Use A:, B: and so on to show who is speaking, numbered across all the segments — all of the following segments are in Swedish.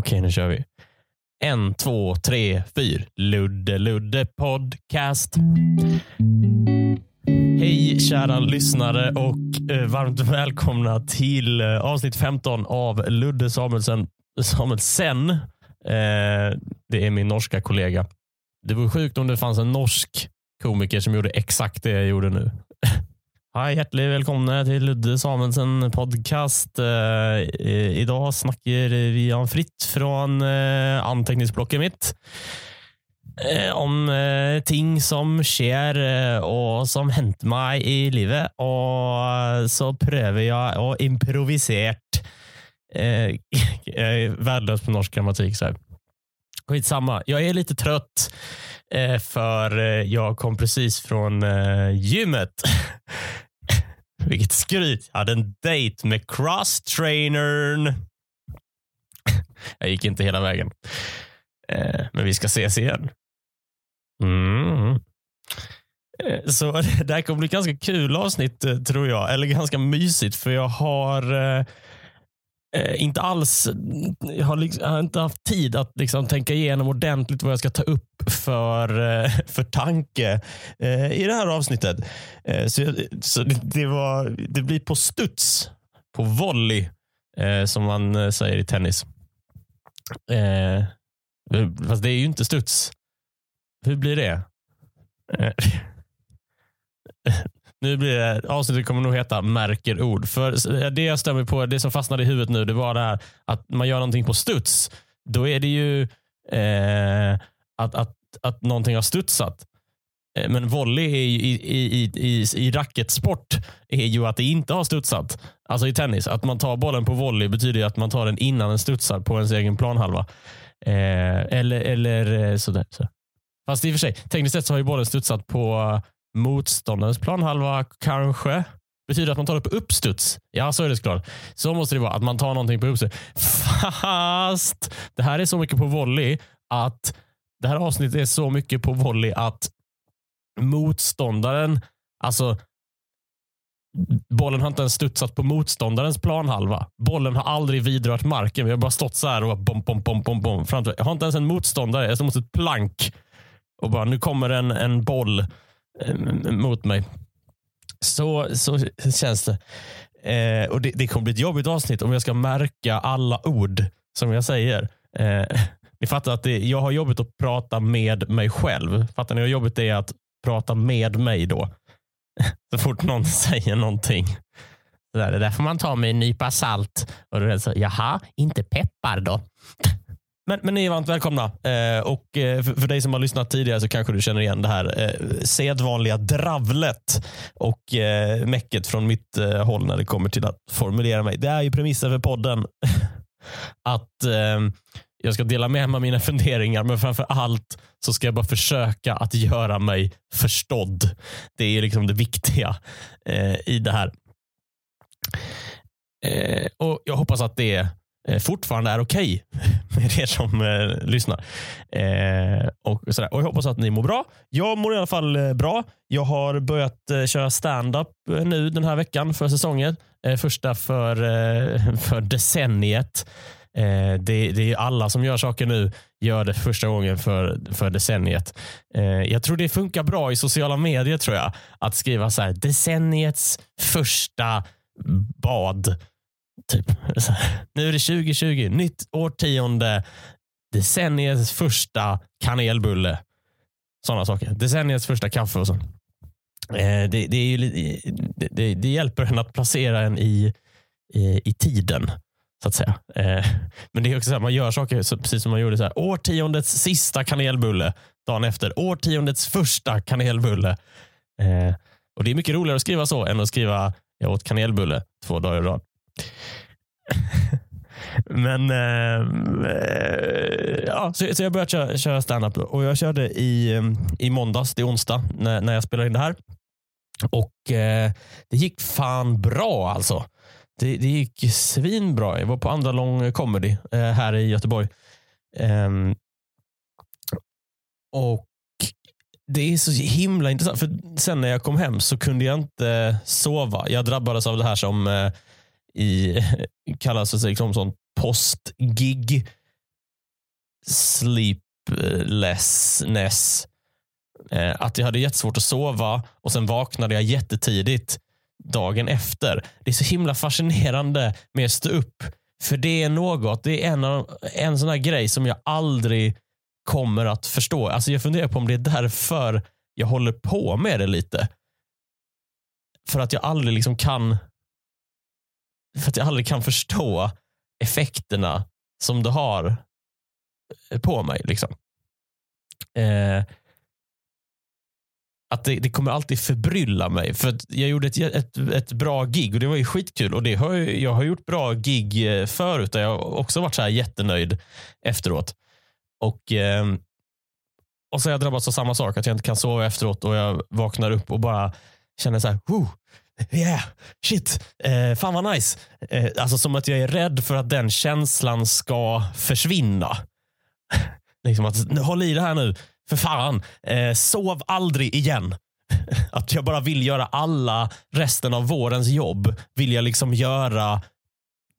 A: Okej, nu kör vi. En, två, tre, fyr. Ludde Ludde podcast. Hej kära lyssnare och eh, varmt välkomna till eh, avsnitt 15 av Ludde Samuelsen. Samuelsen. Eh, det är min norska kollega. Det vore sjukt om det fanns en norsk komiker som gjorde exakt det jag gjorde nu. Hej, hjärtligt välkomna till Ludde Samuelsen podcast. Eh, I dag snakker vi om fritt från eh, anteckningsblocket mitt. Eh, om eh, ting som sker og och som hänt mig i livet. Och så prövar jag att improvisera. Eh, jag är värdelös på norsk grammatik. Så. Skitsamma. Jag är lite trött eh, för eh, jag kom precis från eh, gymmet. Vilket skryt. Jag hade en dejt med crosstrainern. Jag gick inte hela vägen. Men vi ska ses igen. Mm. Så det här kommer bli ganska kul avsnitt tror jag. Eller ganska mysigt för jag har eh, inte alls jag har, liksom, jag har inte haft tid att liksom tänka igenom ordentligt vad jag ska ta upp för, eh, för tanke eh, i det här avsnittet. Eh, så så det, det, var, det blir på studs, på volley, eh, som man eh, säger i tennis. Eh, eh fast det är ju inte studs. Hur blir det? Eh, Nu blir det, avsnittet kommer nog heta märker ord. För eh, det jag stämmer på, det som fastnade i huvudet nu, det var det här att man gör någonting på studs. Då är det ju eh, att, att, att någonting har studsat. Eh, men volley är ju i, i, i, i, racketsport är ju att det inte har studsat. Alltså i tennis, att man tar bollen på volley betyder ju att man tar den innan den studsar på ens egen planhalva. Eh, eller eller eh, sådär. Så. Fast i och för sig, tekniskt sett så har ju bollen studsat på motståndarens planhalva kanske. Betyder att man tar det på uppstuds? Ja, så är det såklart. Så måste det vara, att man tar någonting på uppstuds. Fast det här är så mycket på volley att det här avsnittet är så mycket på volley att motståndaren, alltså bollen har inte ens studsat på motståndarens planhalva. Bollen har aldrig vidrört marken. Vi har bara stått så här och bom, bom, bom, bom, bom. Framför. Jag har inte ens en motståndare. Jag står mot ett plank och bara nu kommer en, en boll Eh, mot mig. Så, så känns det. Eh, och det, det kommer bli ett jobbigt avsnitt om jag ska märka alla ord som jag säger. Eh, ni fattar att det, jag har jobbigt att prata med mig själv. Fattar ni hur jobbigt det är att prata med mig då? Så fort någon säger någonting. Så där, det där får man ta med en nypa salt. Och då är det så, Jaha, inte peppar då? Men, men ni är varmt välkomna. Eh, och eh, för, för dig som har lyssnat tidigare så kanske du känner igen det här eh, sedvanliga dravlet och eh, mäcket från mitt eh, håll när det kommer till att formulera mig. Det är ju premissen för podden. att eh, jag ska dela med mig av mina funderingar, men framför allt så ska jag bara försöka att göra mig förstådd. Det är liksom det viktiga eh, i det här. Eh, och Jag hoppas att det är Eh, fortfarande är okej med er som eh, lyssnar. Eh, och, sådär. och Jag hoppas att ni mår bra. Jag mår i alla fall eh, bra. Jag har börjat eh, köra stand-up eh, nu den här veckan för säsongen. Eh, första för, eh, för decenniet. Eh, det, det är alla som gör saker nu gör det första gången för, för decenniet. Eh, jag tror det funkar bra i sociala medier tror jag. Att skriva så här, decenniets första bad. Typ. Nu är det 2020, nytt årtionde, decenniets första kanelbulle. Sådana saker. Decenniets första kaffe och så. Eh, det, det, är ju, det, det, det hjälper en att placera en i, i, i tiden. Så att säga. Eh, men det är också så här, man gör saker så, precis som man gjorde. Så här, årtiondets sista kanelbulle. Dagen efter. Årtiondets första kanelbulle. Eh, och Det är mycket roligare att skriva så än att skriva jag åt kanelbulle två dagar i rad. Men eh, ja, så, så jag började köra, köra standup och jag körde i, i måndags, det är onsdag, när, när jag spelade in det här. Och eh, det gick fan bra alltså. Det, det gick svinbra. Jag var på andra lång comedy eh, här i Göteborg. Ehm, och det är så himla intressant. För sen när jag kom hem så kunde jag inte sova. Jag drabbades av det här som eh, i, kallas det liksom sån postgig sleeplessness. Eh, att jag hade jättesvårt att sova och sen vaknade jag jättetidigt dagen efter. Det är så himla fascinerande med att stå upp. För det är något, det är en, av, en sån här grej som jag aldrig kommer att förstå. Alltså jag funderar på om det är därför jag håller på med det lite. För att jag aldrig liksom kan för att jag aldrig kan förstå effekterna som det har eh, på mig. Liksom. Eh, att det, det, kommer alltid förbrylla mig. För jag gjorde ett, ett, ett bra gig och det var ju skitkul. Och det har jag, jag har gjort bra gig eh, förut och jag har också varit så här jättenöjd efteråt. Och, eh, och så har jag drabbats av samma sak, att jag inte kan sova efteråt och jag vaknar upp och bara känner så här, yeah, shit, eh, fan vad nice. Eh, alltså som att jag är rädd för att den känslan ska försvinna. liksom att, håll i det här nu, för fan, eh, sov aldrig igen. att jag bara vill göra alla resten av vårens jobb, vill jag liksom göra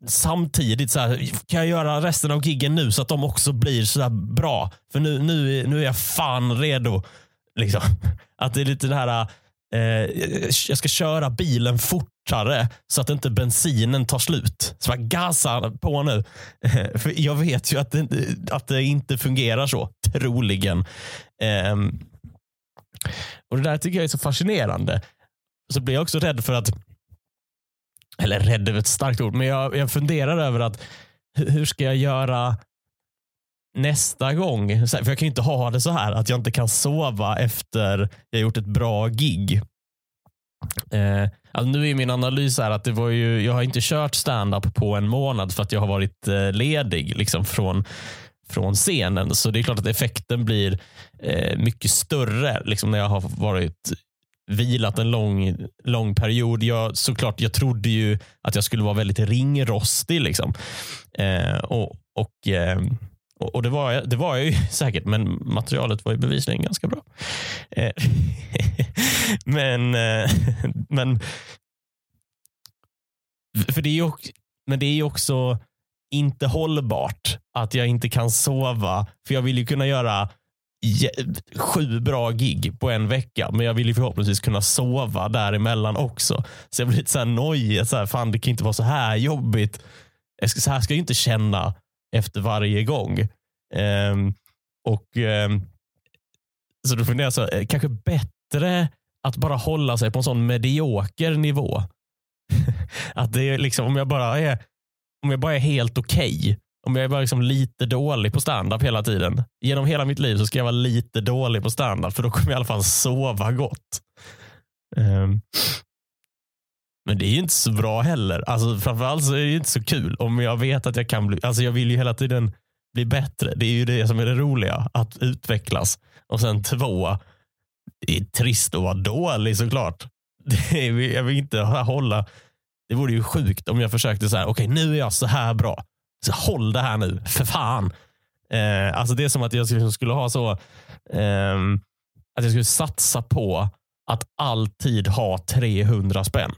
A: samtidigt. Så här, kan jag göra resten av giggen nu så att de också blir så bra? För nu, nu, nu är jag fan redo. Liksom. Att det är lite det här Eh, jag ska köra bilen fortare så att inte bensinen tar slut. Så jag gasar på nu. Eh, för jag vet ju att det, att det inte fungerar så, troligen. Ehm, och Det där tycker jag är så fascinerande. Så blir jag också rädd för att, eller rädd är ett starkt ord, men jag, jag funderar över att hur ska jag göra nästa gång, för jag kan ju inte ha det så här att jag inte kan sova efter jag gjort ett bra gig. Eh, alltså nu är min analys här att det var ju, jag har inte kört stand-up på en månad för att jag har varit eh, ledig liksom från, från scenen. Så det är klart att effekten blir eh, mycket större liksom när jag har varit vilat en lång, lång period. Jag, såklart, jag trodde ju att jag skulle vara väldigt ringrostig. Liksom. Eh, och, och eh, och det var, jag, det var jag ju säkert, men materialet var ju bevisligen ganska bra. Eh, men, eh, men, för det är ju, men det är ju också inte hållbart att jag inte kan sova. För jag vill ju kunna göra sju bra gig på en vecka, men jag vill ju förhoppningsvis kunna sova däremellan också. Så jag blir lite så här nojig. Så här, fan, det kan inte vara så här jobbigt. Så här ska jag inte känna efter varje gång. Um, och um, Så då funderar jag så, eh, kanske bättre att bara hålla sig på en sån medioker nivå. att det är liksom, om jag bara är, om jag bara är helt okej, okay, om jag är bara liksom lite dålig på standup hela tiden. Genom hela mitt liv så ska jag vara lite dålig på standup för då kommer jag i alla fall sova gott. Um, men det är ju inte så bra heller. Alltså, framförallt så är det ju inte så kul om jag vet att jag kan bli, alltså jag vill ju hela tiden bli bättre. Det är ju det som är det roliga, att utvecklas. Och sen två, det är trist att vara dålig såklart. Det är, jag vill inte hålla, det vore ju sjukt om jag försökte så här, okej okay, nu är jag så här bra. Så håll det här nu, för fan. Eh, alltså det är som att jag liksom skulle ha så, eh, att jag skulle satsa på att alltid ha 300 spänn.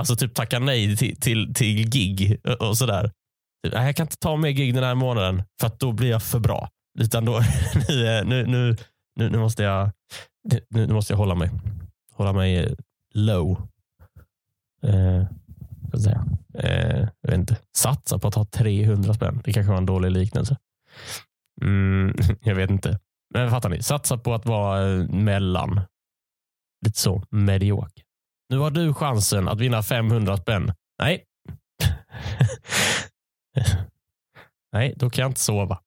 A: Alltså typ tacka nej till, till, till gig och sådär. Typ, jag kan inte ta mer gig den här månaden för att då blir jag för bra. Utan då, eh, nu, nu, nu, nu, måste jag, nu, nu måste jag hålla mig, hålla mig eh, low. Eh, säga. Eh, jag vet inte. Satsa på att ha 300 spänn. Det kanske var en dålig liknelse. Mm, jag vet inte. Men fattar ni? Satsa på att vara eh, mellan. Lite så medioker. Nu har du chansen att vinna 500 spänn. Nej. Nej, då kan jag inte sova.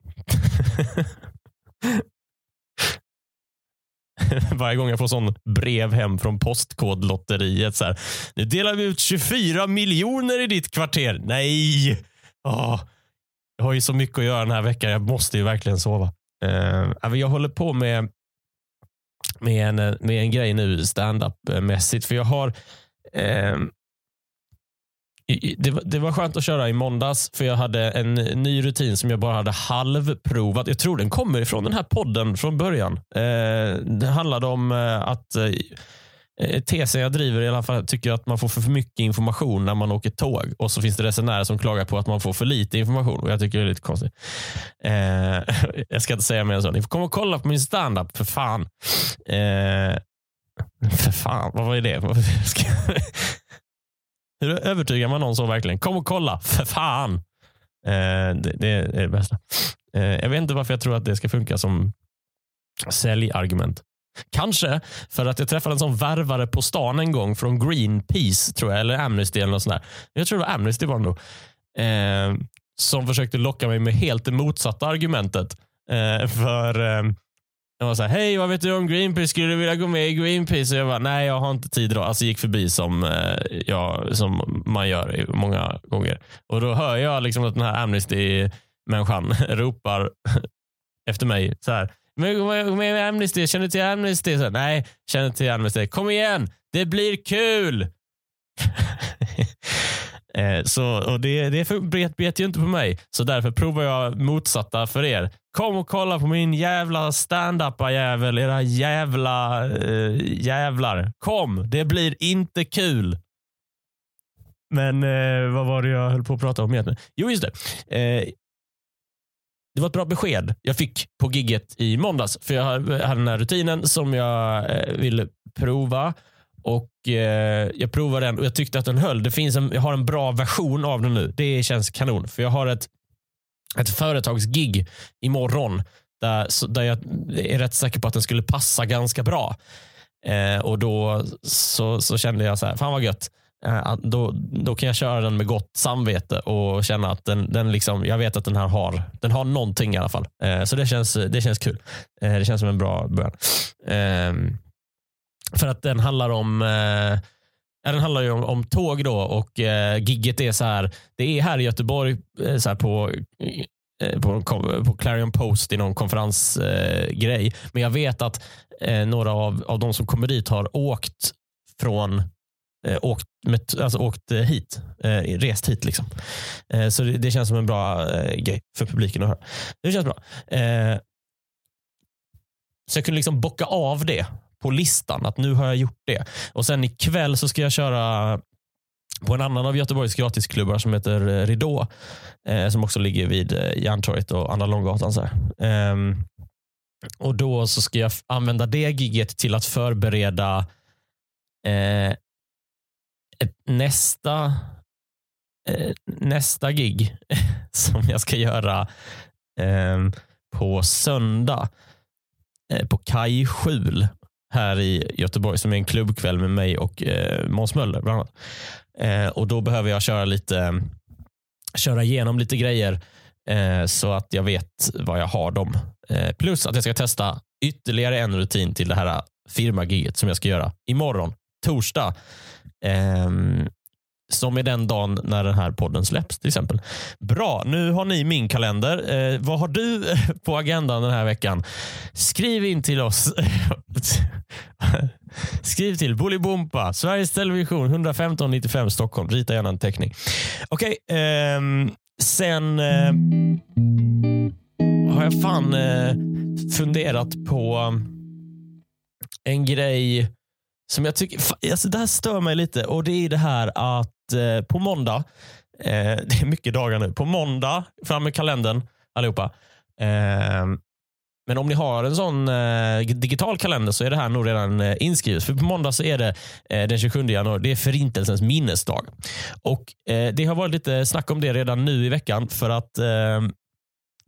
A: Varje gång jag får sån brev hem från Postkodlotteriet. Så här, nu delar vi ut 24 miljoner i ditt kvarter. Nej! Åh, jag har ju så mycket att göra den här veckan. Jag måste ju verkligen sova. Uh, jag håller på med, med, en, eh, med en grej nu standup-mässigt. För jag har Eh, det, det, var skönt att köra i måndags för jag hade en ny rutin som jag bara hade halvprovat. Jag tror den kommer ifrån den här podden från början. Eh, det handlade om eh, att eh, Eh, tesen jag driver i alla fall tycker jag att man får för mycket information när man åker tåg och så finns det resenärer som klagar på att man får för lite information och jag tycker det är lite konstigt. Eh, jag ska inte säga mer än så. Ni får komma och kolla på min standup för fan. Eh, för fan, vad var det? Hur övertygar man någon så verkligen? Kom och kolla, för fan. Eh, det, det, är det bästa. Eh, jag vet inte varför jag tror att det ska funka som säljargument. Kanske för att jag träffade en sån värvare på stan en gång från Greenpeace, tror jag, eller Amnesty eller något sånt där. Jag tror det var Amnesty var det nog. Eh, som försökte locka mig med helt det motsatta argumentet. Eh, för eh, jag var så här, hej vad vet du om Greenpeace? Skulle du vilja gå med i Greenpeace? Och jag var nej jag har inte tid idag. Alltså gick förbi som, eh, ja, som man gör många gånger. Och då hör jag liksom att den här Amnesty-människan ropar efter mig så här, med, med Amnesty, känner du till Amnesty? Så, nej, känner till Amnesty. Kom igen, det blir kul! Eh, så, och det, det bet, bet ju inte på mig, så därför provar jag motsatta för er. Kom och kolla på min jävla stand-uppa jävel, era jävla eh, jävlar. Kom, det blir inte kul. Men eh, vad var det jag höll på att prata om egentligen? Jo, just det. Eh, det var ett bra besked jag fick på gigget i måndags. För jag hade den här rutinen som jag eh, ville prova och eh, Jag provade den och jag tyckte att den höll. Det finns en, jag har en bra version av den nu. Det känns kanon. För Jag har ett, ett företagsgig imorgon där, där jag är rätt säker på att den skulle passa ganska bra. Eh, och Då så, så kände jag så här, fan vad gött. Eh, då, då kan jag köra den med gott samvete och känna att den, den liksom, jag vet att den här har, den har någonting i alla fall. Eh, så det känns, det känns kul. Eh, det känns som en bra början. Ehm, för att den handlar om den handlar ju om, om tåg då och eh, gigget är så här. Det är här i Göteborg så här på, eh, på, på Clarion Post i någon konferensgrej. Eh, Men jag vet att eh, några av, av de som kommer dit har åkt från eh, åkt, med, alltså åkt eh, hit, eh, rest hit. liksom. Eh, så det, det, känns som en bra grej för publiken att höra. Det känns bra. så jag kunde liksom bocka av det på listan att nu har jag gjort det. Och sen ikväll så ska jag köra på en annan av Göteborgs gratisklubbar som heter Ridå. Eh, som också ligger vid Järntorget och Andra Långgatan. Så eh, och Då så ska jag använda det gigget till att förbereda eh, ett, nästa, eh, nästa gig som jag ska göra ehm, på söndag eh, på Kaj Skjul här i Göteborg som är en klubbkväll med mig och eh, Måns Möller bland annat. Eh, och då behöver jag köra lite köra igenom lite grejer eh, så att jag vet vad jag har dem. Eh, plus att jag ska testa ytterligare en rutin till det här eh, firmagiget som jag ska göra imorgon, torsdag. Ehm, som är den dagen när den här podden släpps till exempel. Bra, nu har ni min kalender. Eh, vad har du eh, på agendan den här veckan? Skriv in till oss. Skriv till Bolibompa, Sveriges Television 115 95 Stockholm. Rita gärna en teckning. Okej, okay, eh, sen eh, har jag fan eh, funderat på en grej som jag tycker, alltså det här stör mig lite och det är det här att eh, på måndag, eh, det är mycket dagar nu, på måndag, fram med kalendern allihopa. Eh, men om ni har en sån eh, digital kalender så är det här nog redan eh, inskrivet. För på måndag så är det eh, den 27 januari. Det är förintelsens minnesdag. Och eh, Det har varit lite snack om det redan nu i veckan för att ehm,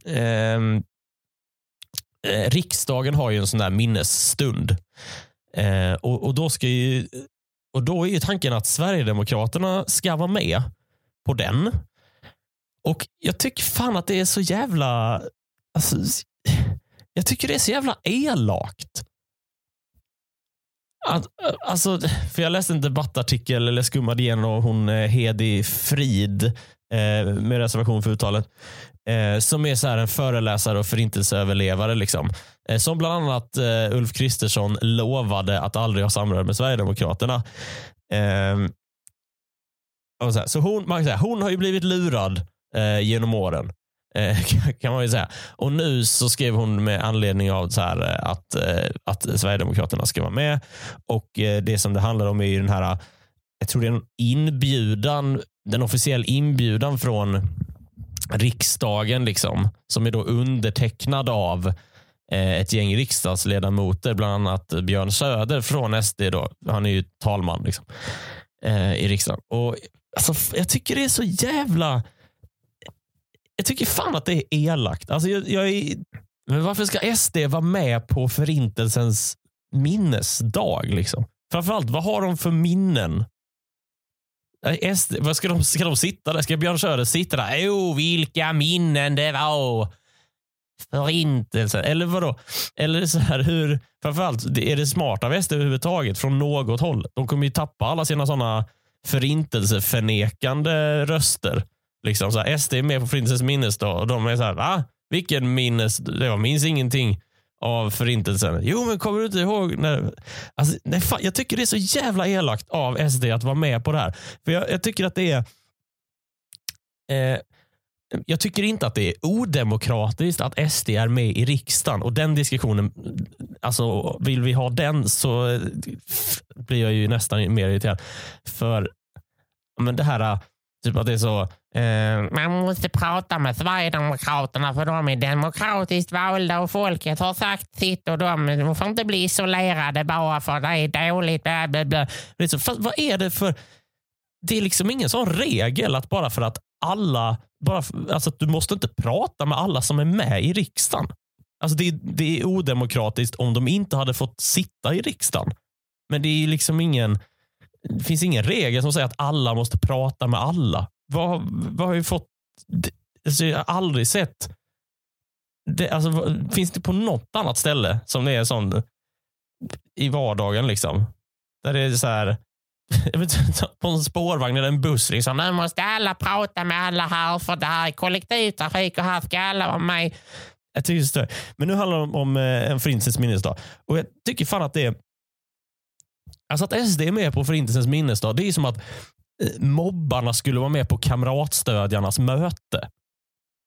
A: ehm, eh, riksdagen har ju en sån där minnesstund. Eh, och, och, då ska ju och Då är ju tanken att Sverigedemokraterna ska vara med på den. Och Jag tycker fan att det är så jävla... Alltså, jag tycker det är så jävla elakt. Att, alltså, för Jag läste en debattartikel, eller skummade igenom hon eh, Hedi Frid, eh, med reservation för uttalet, eh, som är så här en föreläsare och förintelseöverlevare. Liksom. Eh, som bland annat eh, Ulf Kristersson lovade att aldrig ha samröre med Sverigedemokraterna. Ehm, så, hon, man kan säga, hon har ju blivit lurad eh, genom åren. Kan man ju säga. Och nu så skrev hon med anledning av så här, att, att Sverigedemokraterna ska vara med. Och Det som det handlar om är ju den här, jag tror det är en inbjudan, den officiell inbjudan från riksdagen liksom, som är då undertecknad av Eh, ett gäng riksdagsledamöter, bland annat Björn Söder från SD. Då. Han är ju talman liksom, eh, i riksdagen. Och alltså, Jag tycker det är så jävla jag tycker fan att det är elakt. Alltså jag, jag är, men varför ska SD vara med på förintelsens minnesdag? Liksom? Framförallt, vad har de för minnen? Eh, SD, vad ska, de, ska de sitta där? Ska Björn Söder sitta där? Jo, vilka minnen det var. Förintelsen. Eller vadå? Eller så här, hur, framförallt, är det smart av SD överhuvudtaget från något håll? De kommer ju tappa alla sina sådana förintelseförnekande röster. Liksom så här, SD är med på Förintelsens minnesdag och de är så här, va? Vilken minnes? Jag minns ingenting av Förintelsen. Jo, men kommer du inte ihåg? När, alltså, nej, fan, jag tycker det är så jävla elakt av SD att vara med på det här. För Jag, jag tycker att det är eh, jag tycker inte att det är odemokratiskt att SD är med i riksdagen och den diskussionen, alltså vill vi ha den så eh, blir jag ju nästan mer irriterad. För men det här eh, Typ att det är så. Eh, man måste prata med Sverigedemokraterna för de är demokratiskt valda och folket har sagt sitt och de får inte bli isolerade bara för det är dåligt. Bla, bla, bla. Det är så, vad är det för... Det är liksom ingen sån regel att bara för att alla... Bara alltså du måste inte prata med alla som är med i riksdagen. Alltså det, det är odemokratiskt om de inte hade fått sitta i riksdagen. Men det är liksom ingen det finns ingen regel som säger att alla måste prata med alla. Vad, vad har vi fått? Alltså, jag har aldrig sett. Det, alltså, finns det på något annat ställe som det är sån i vardagen liksom? Där det är så här. på en spårvagn eller en buss. Liksom. Nu måste alla prata med alla här för det här är kollektivtrafik och här ska alla vara med. Jag tycker det Men nu handlar det om, om eh, en Förintelsens minnesdag. Och jag tycker fan att det är Alltså att SD är med på Förintelsens minnesdag, det är som att eh, mobbarna skulle vara med på kamratstödjarnas möte.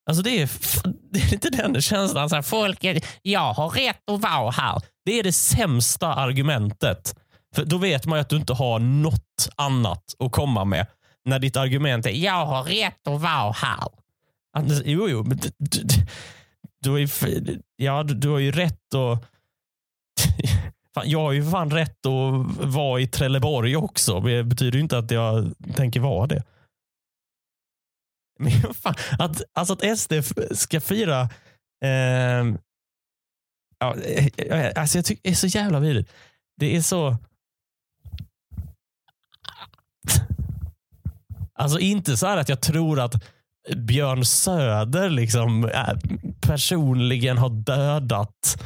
A: Alltså det är, det är inte den känslan. Så här, folket, jag har rätt att vara här. Det är det sämsta argumentet. För Då vet man ju att du inte har något annat att komma med. När ditt argument är jag har rätt att vara här. Alltså, jo, jo, men du, du, du, är, ja, du, du har ju rätt att Fan, jag har ju fan rätt att vara i Trelleborg också. Det betyder ju inte att jag tänker vara det. Men fan, att, alltså att SD ska fira eh, ja, eh, eh, alltså jag tycker det är så jävla vidrigt. Det är så... Alltså inte så här att jag tror att Björn Söder liksom äh, personligen har dödat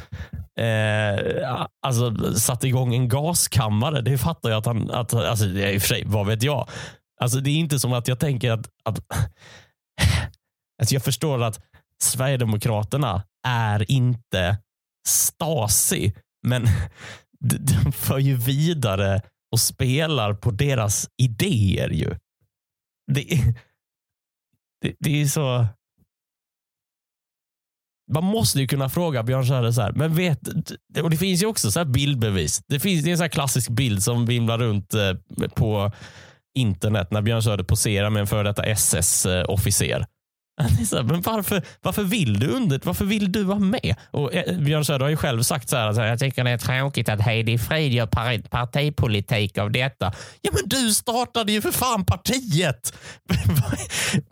A: eh, alltså, satt igång en gaskammare. Det fattar jag att han, att, alltså, i och för sig, vad vet jag? Alltså, det är inte som att jag tänker att, att alltså, jag förstår att Sverigedemokraterna är inte Stasi, men de för ju vidare och spelar på deras idéer. ju. Det, det, det är så... Man måste ju kunna fråga Björn Söder så här, men vet, och det finns ju också så bildbevis. Det, finns, det är en så klassisk bild som vimlar runt eh, på internet när Björn Söder poserar med en före detta SS-officer. Eh, Men varför, varför vill du under, varför vill du vara med? Och eh, Björn Söder har ju själv sagt så här, alltså, jag tycker det är tråkigt att Heidi Frid gör partipolitik av detta. Ja men du startade ju för fan partiet!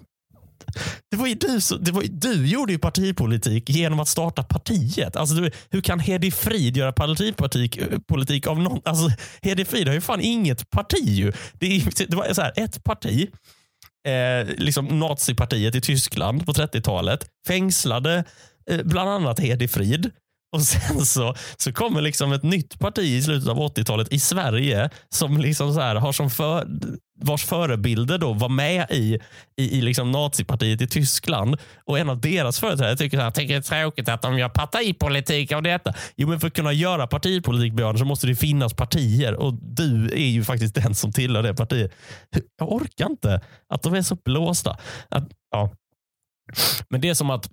A: Det var ju du, det var, du gjorde ju partipolitik genom att starta partiet. Alltså, du, hur kan Hedi Frid göra partipolitik eh, politik av någon? Alltså, Hedi Frid har ju fan inget parti. Ju. Det, det var så här, ett parti, eh, liksom nazipartiet i Tyskland på 30-talet, fängslade eh, bland annat Hedi Frid. Och sen så, så kommer liksom ett nytt parti i slutet av 80-talet i Sverige som liksom så här, har som för, vars förebilder då var med i, i, i liksom nazipartiet i Tyskland. Och en av deras företrädare tycker så här, tänker det är tråkigt att de gör partipolitik av detta. Jo, men för att kunna göra partipolitik Björn, så måste det finnas partier och du är ju faktiskt den som tillhör det partiet. Jag orkar inte att de är så blåsta. Att, ja. Men det är som att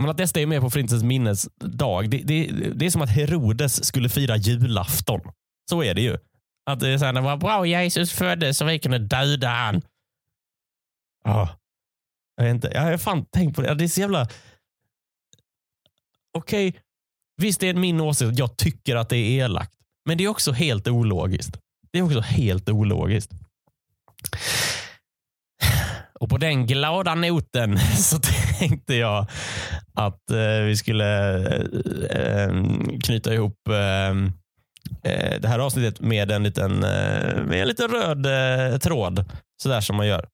A: men att detta är med på Förintelsens minnesdag, det, det, det är som att Herodes skulle fira julafton. Så är det ju. Att det är så här, det var bra Jesus föddes så vi kunde döda han. Ja. Jag, vet inte, jag har fan tänkt på det. Det är så jävla... Okej, okay. visst det är min åsikt. Jag tycker att det är elakt. Men det är också helt ologiskt. Det är också helt ologiskt. Och på den glada noten så tänkte jag att eh, vi skulle eh, eh knyta ihop eh, eh, det här avsnittet med en liten, eh, med en liten röd eh, tråd. Sådär som man gör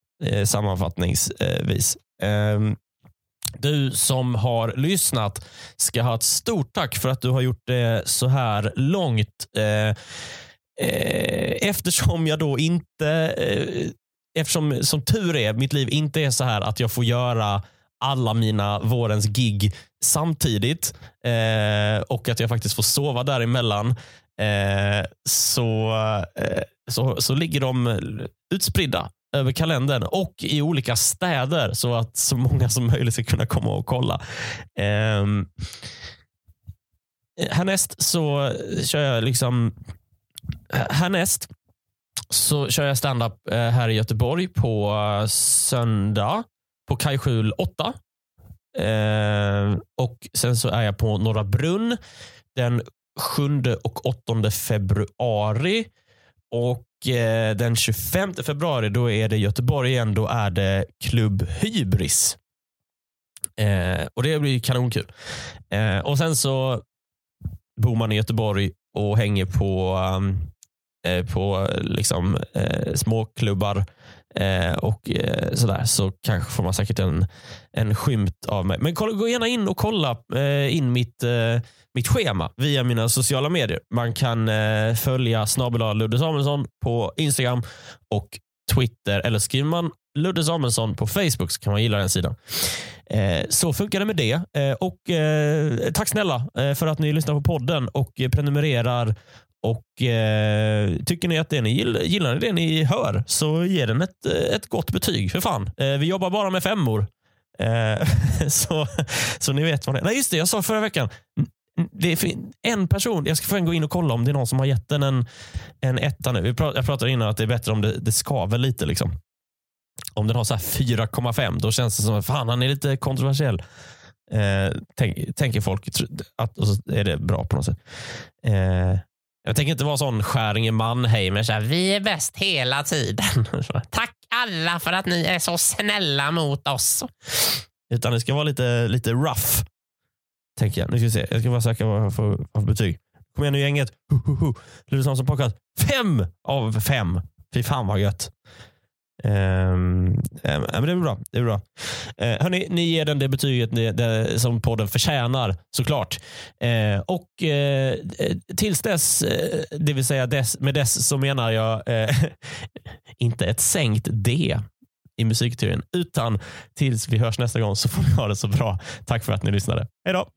A: sammanfattningsvis. Ehm, du som har lyssnat ska ha ett stort tack för att du har gjort det så här långt. Eftersom jag då inte eftersom som tur är, mitt liv inte är så här att jag får göra alla mina vårens gig samtidigt eh, och att jag faktiskt får sova däremellan eh, så, eh, så, så ligger de utspridda över kalendern och i olika städer så att så många som möjligt ska kunna komma och kolla. Ehm, eh, härnäst så kör jag liksom eh, härnäst så kör jag standup eh, här i Göteborg på eh, söndag på Kajskjul 8. Eh, och Sen så är jag på Norra Brunn den 7 och 8 februari. Och Den 25 februari då är det Göteborg igen. Då är det Klubb Hybris. och Det blir kanonkul. och Sen så bor man i Göteborg och hänger på um, Eh, på liksom, eh, småklubbar eh, och eh, sådär så kanske får man säkert en, en skymt av mig. Men kolla, gå gärna in och kolla eh, in mitt, eh, mitt schema via mina sociala medier. Man kan eh, följa snabel Ludde Samuelsson på Instagram och Twitter eller skriver man Ludde Samuelsson på Facebook så kan man gilla den sidan. Eh, så funkar det med det. Eh, och Tack snälla för att ni lyssnar på podden och prenumererar och eh, Tycker ni att det ni gillar, gillar ni det ni hör så ge den ett, ett gott betyg. För fan. Eh, vi jobbar bara med femmor. Eh, så, så ni vet vad det är. Nej, just det. Jag sa förra veckan. Det är en person, jag ska få gå in och kolla om det är någon som har gett den en, en etta nu. Jag pratade innan att det är bättre om det, det skaver lite. Liksom. Om den har 4,5 då känns det som att fan, han är lite kontroversiell. Eh, tänk, tänker folk att och så är det bra på något sätt. Eh, jag tänker inte vara sån Skäringe Mannheimer. Så här, vi är bäst hela tiden. Tack alla för att ni är så snälla mot oss. Utan det ska vara lite, lite rough. Tänker jag. Nu ska vi se. Jag ska bara söka vad jag får för betyg. Kom igen nu gänget. Ludvigsson podcast. Fem av fem. Fy fan vad gött. Um, ja, men det är bra. Det är bra. Uh, hörni, ni ger den det betyget ni, det, som podden förtjänar såklart. Uh, och uh, tills dess, det vill säga dess, med dess så menar jag inte ett sänkt D i musikteorin, utan tills vi hörs nästa gång så får ni ha det så bra. Tack för att ni lyssnade. Hej då!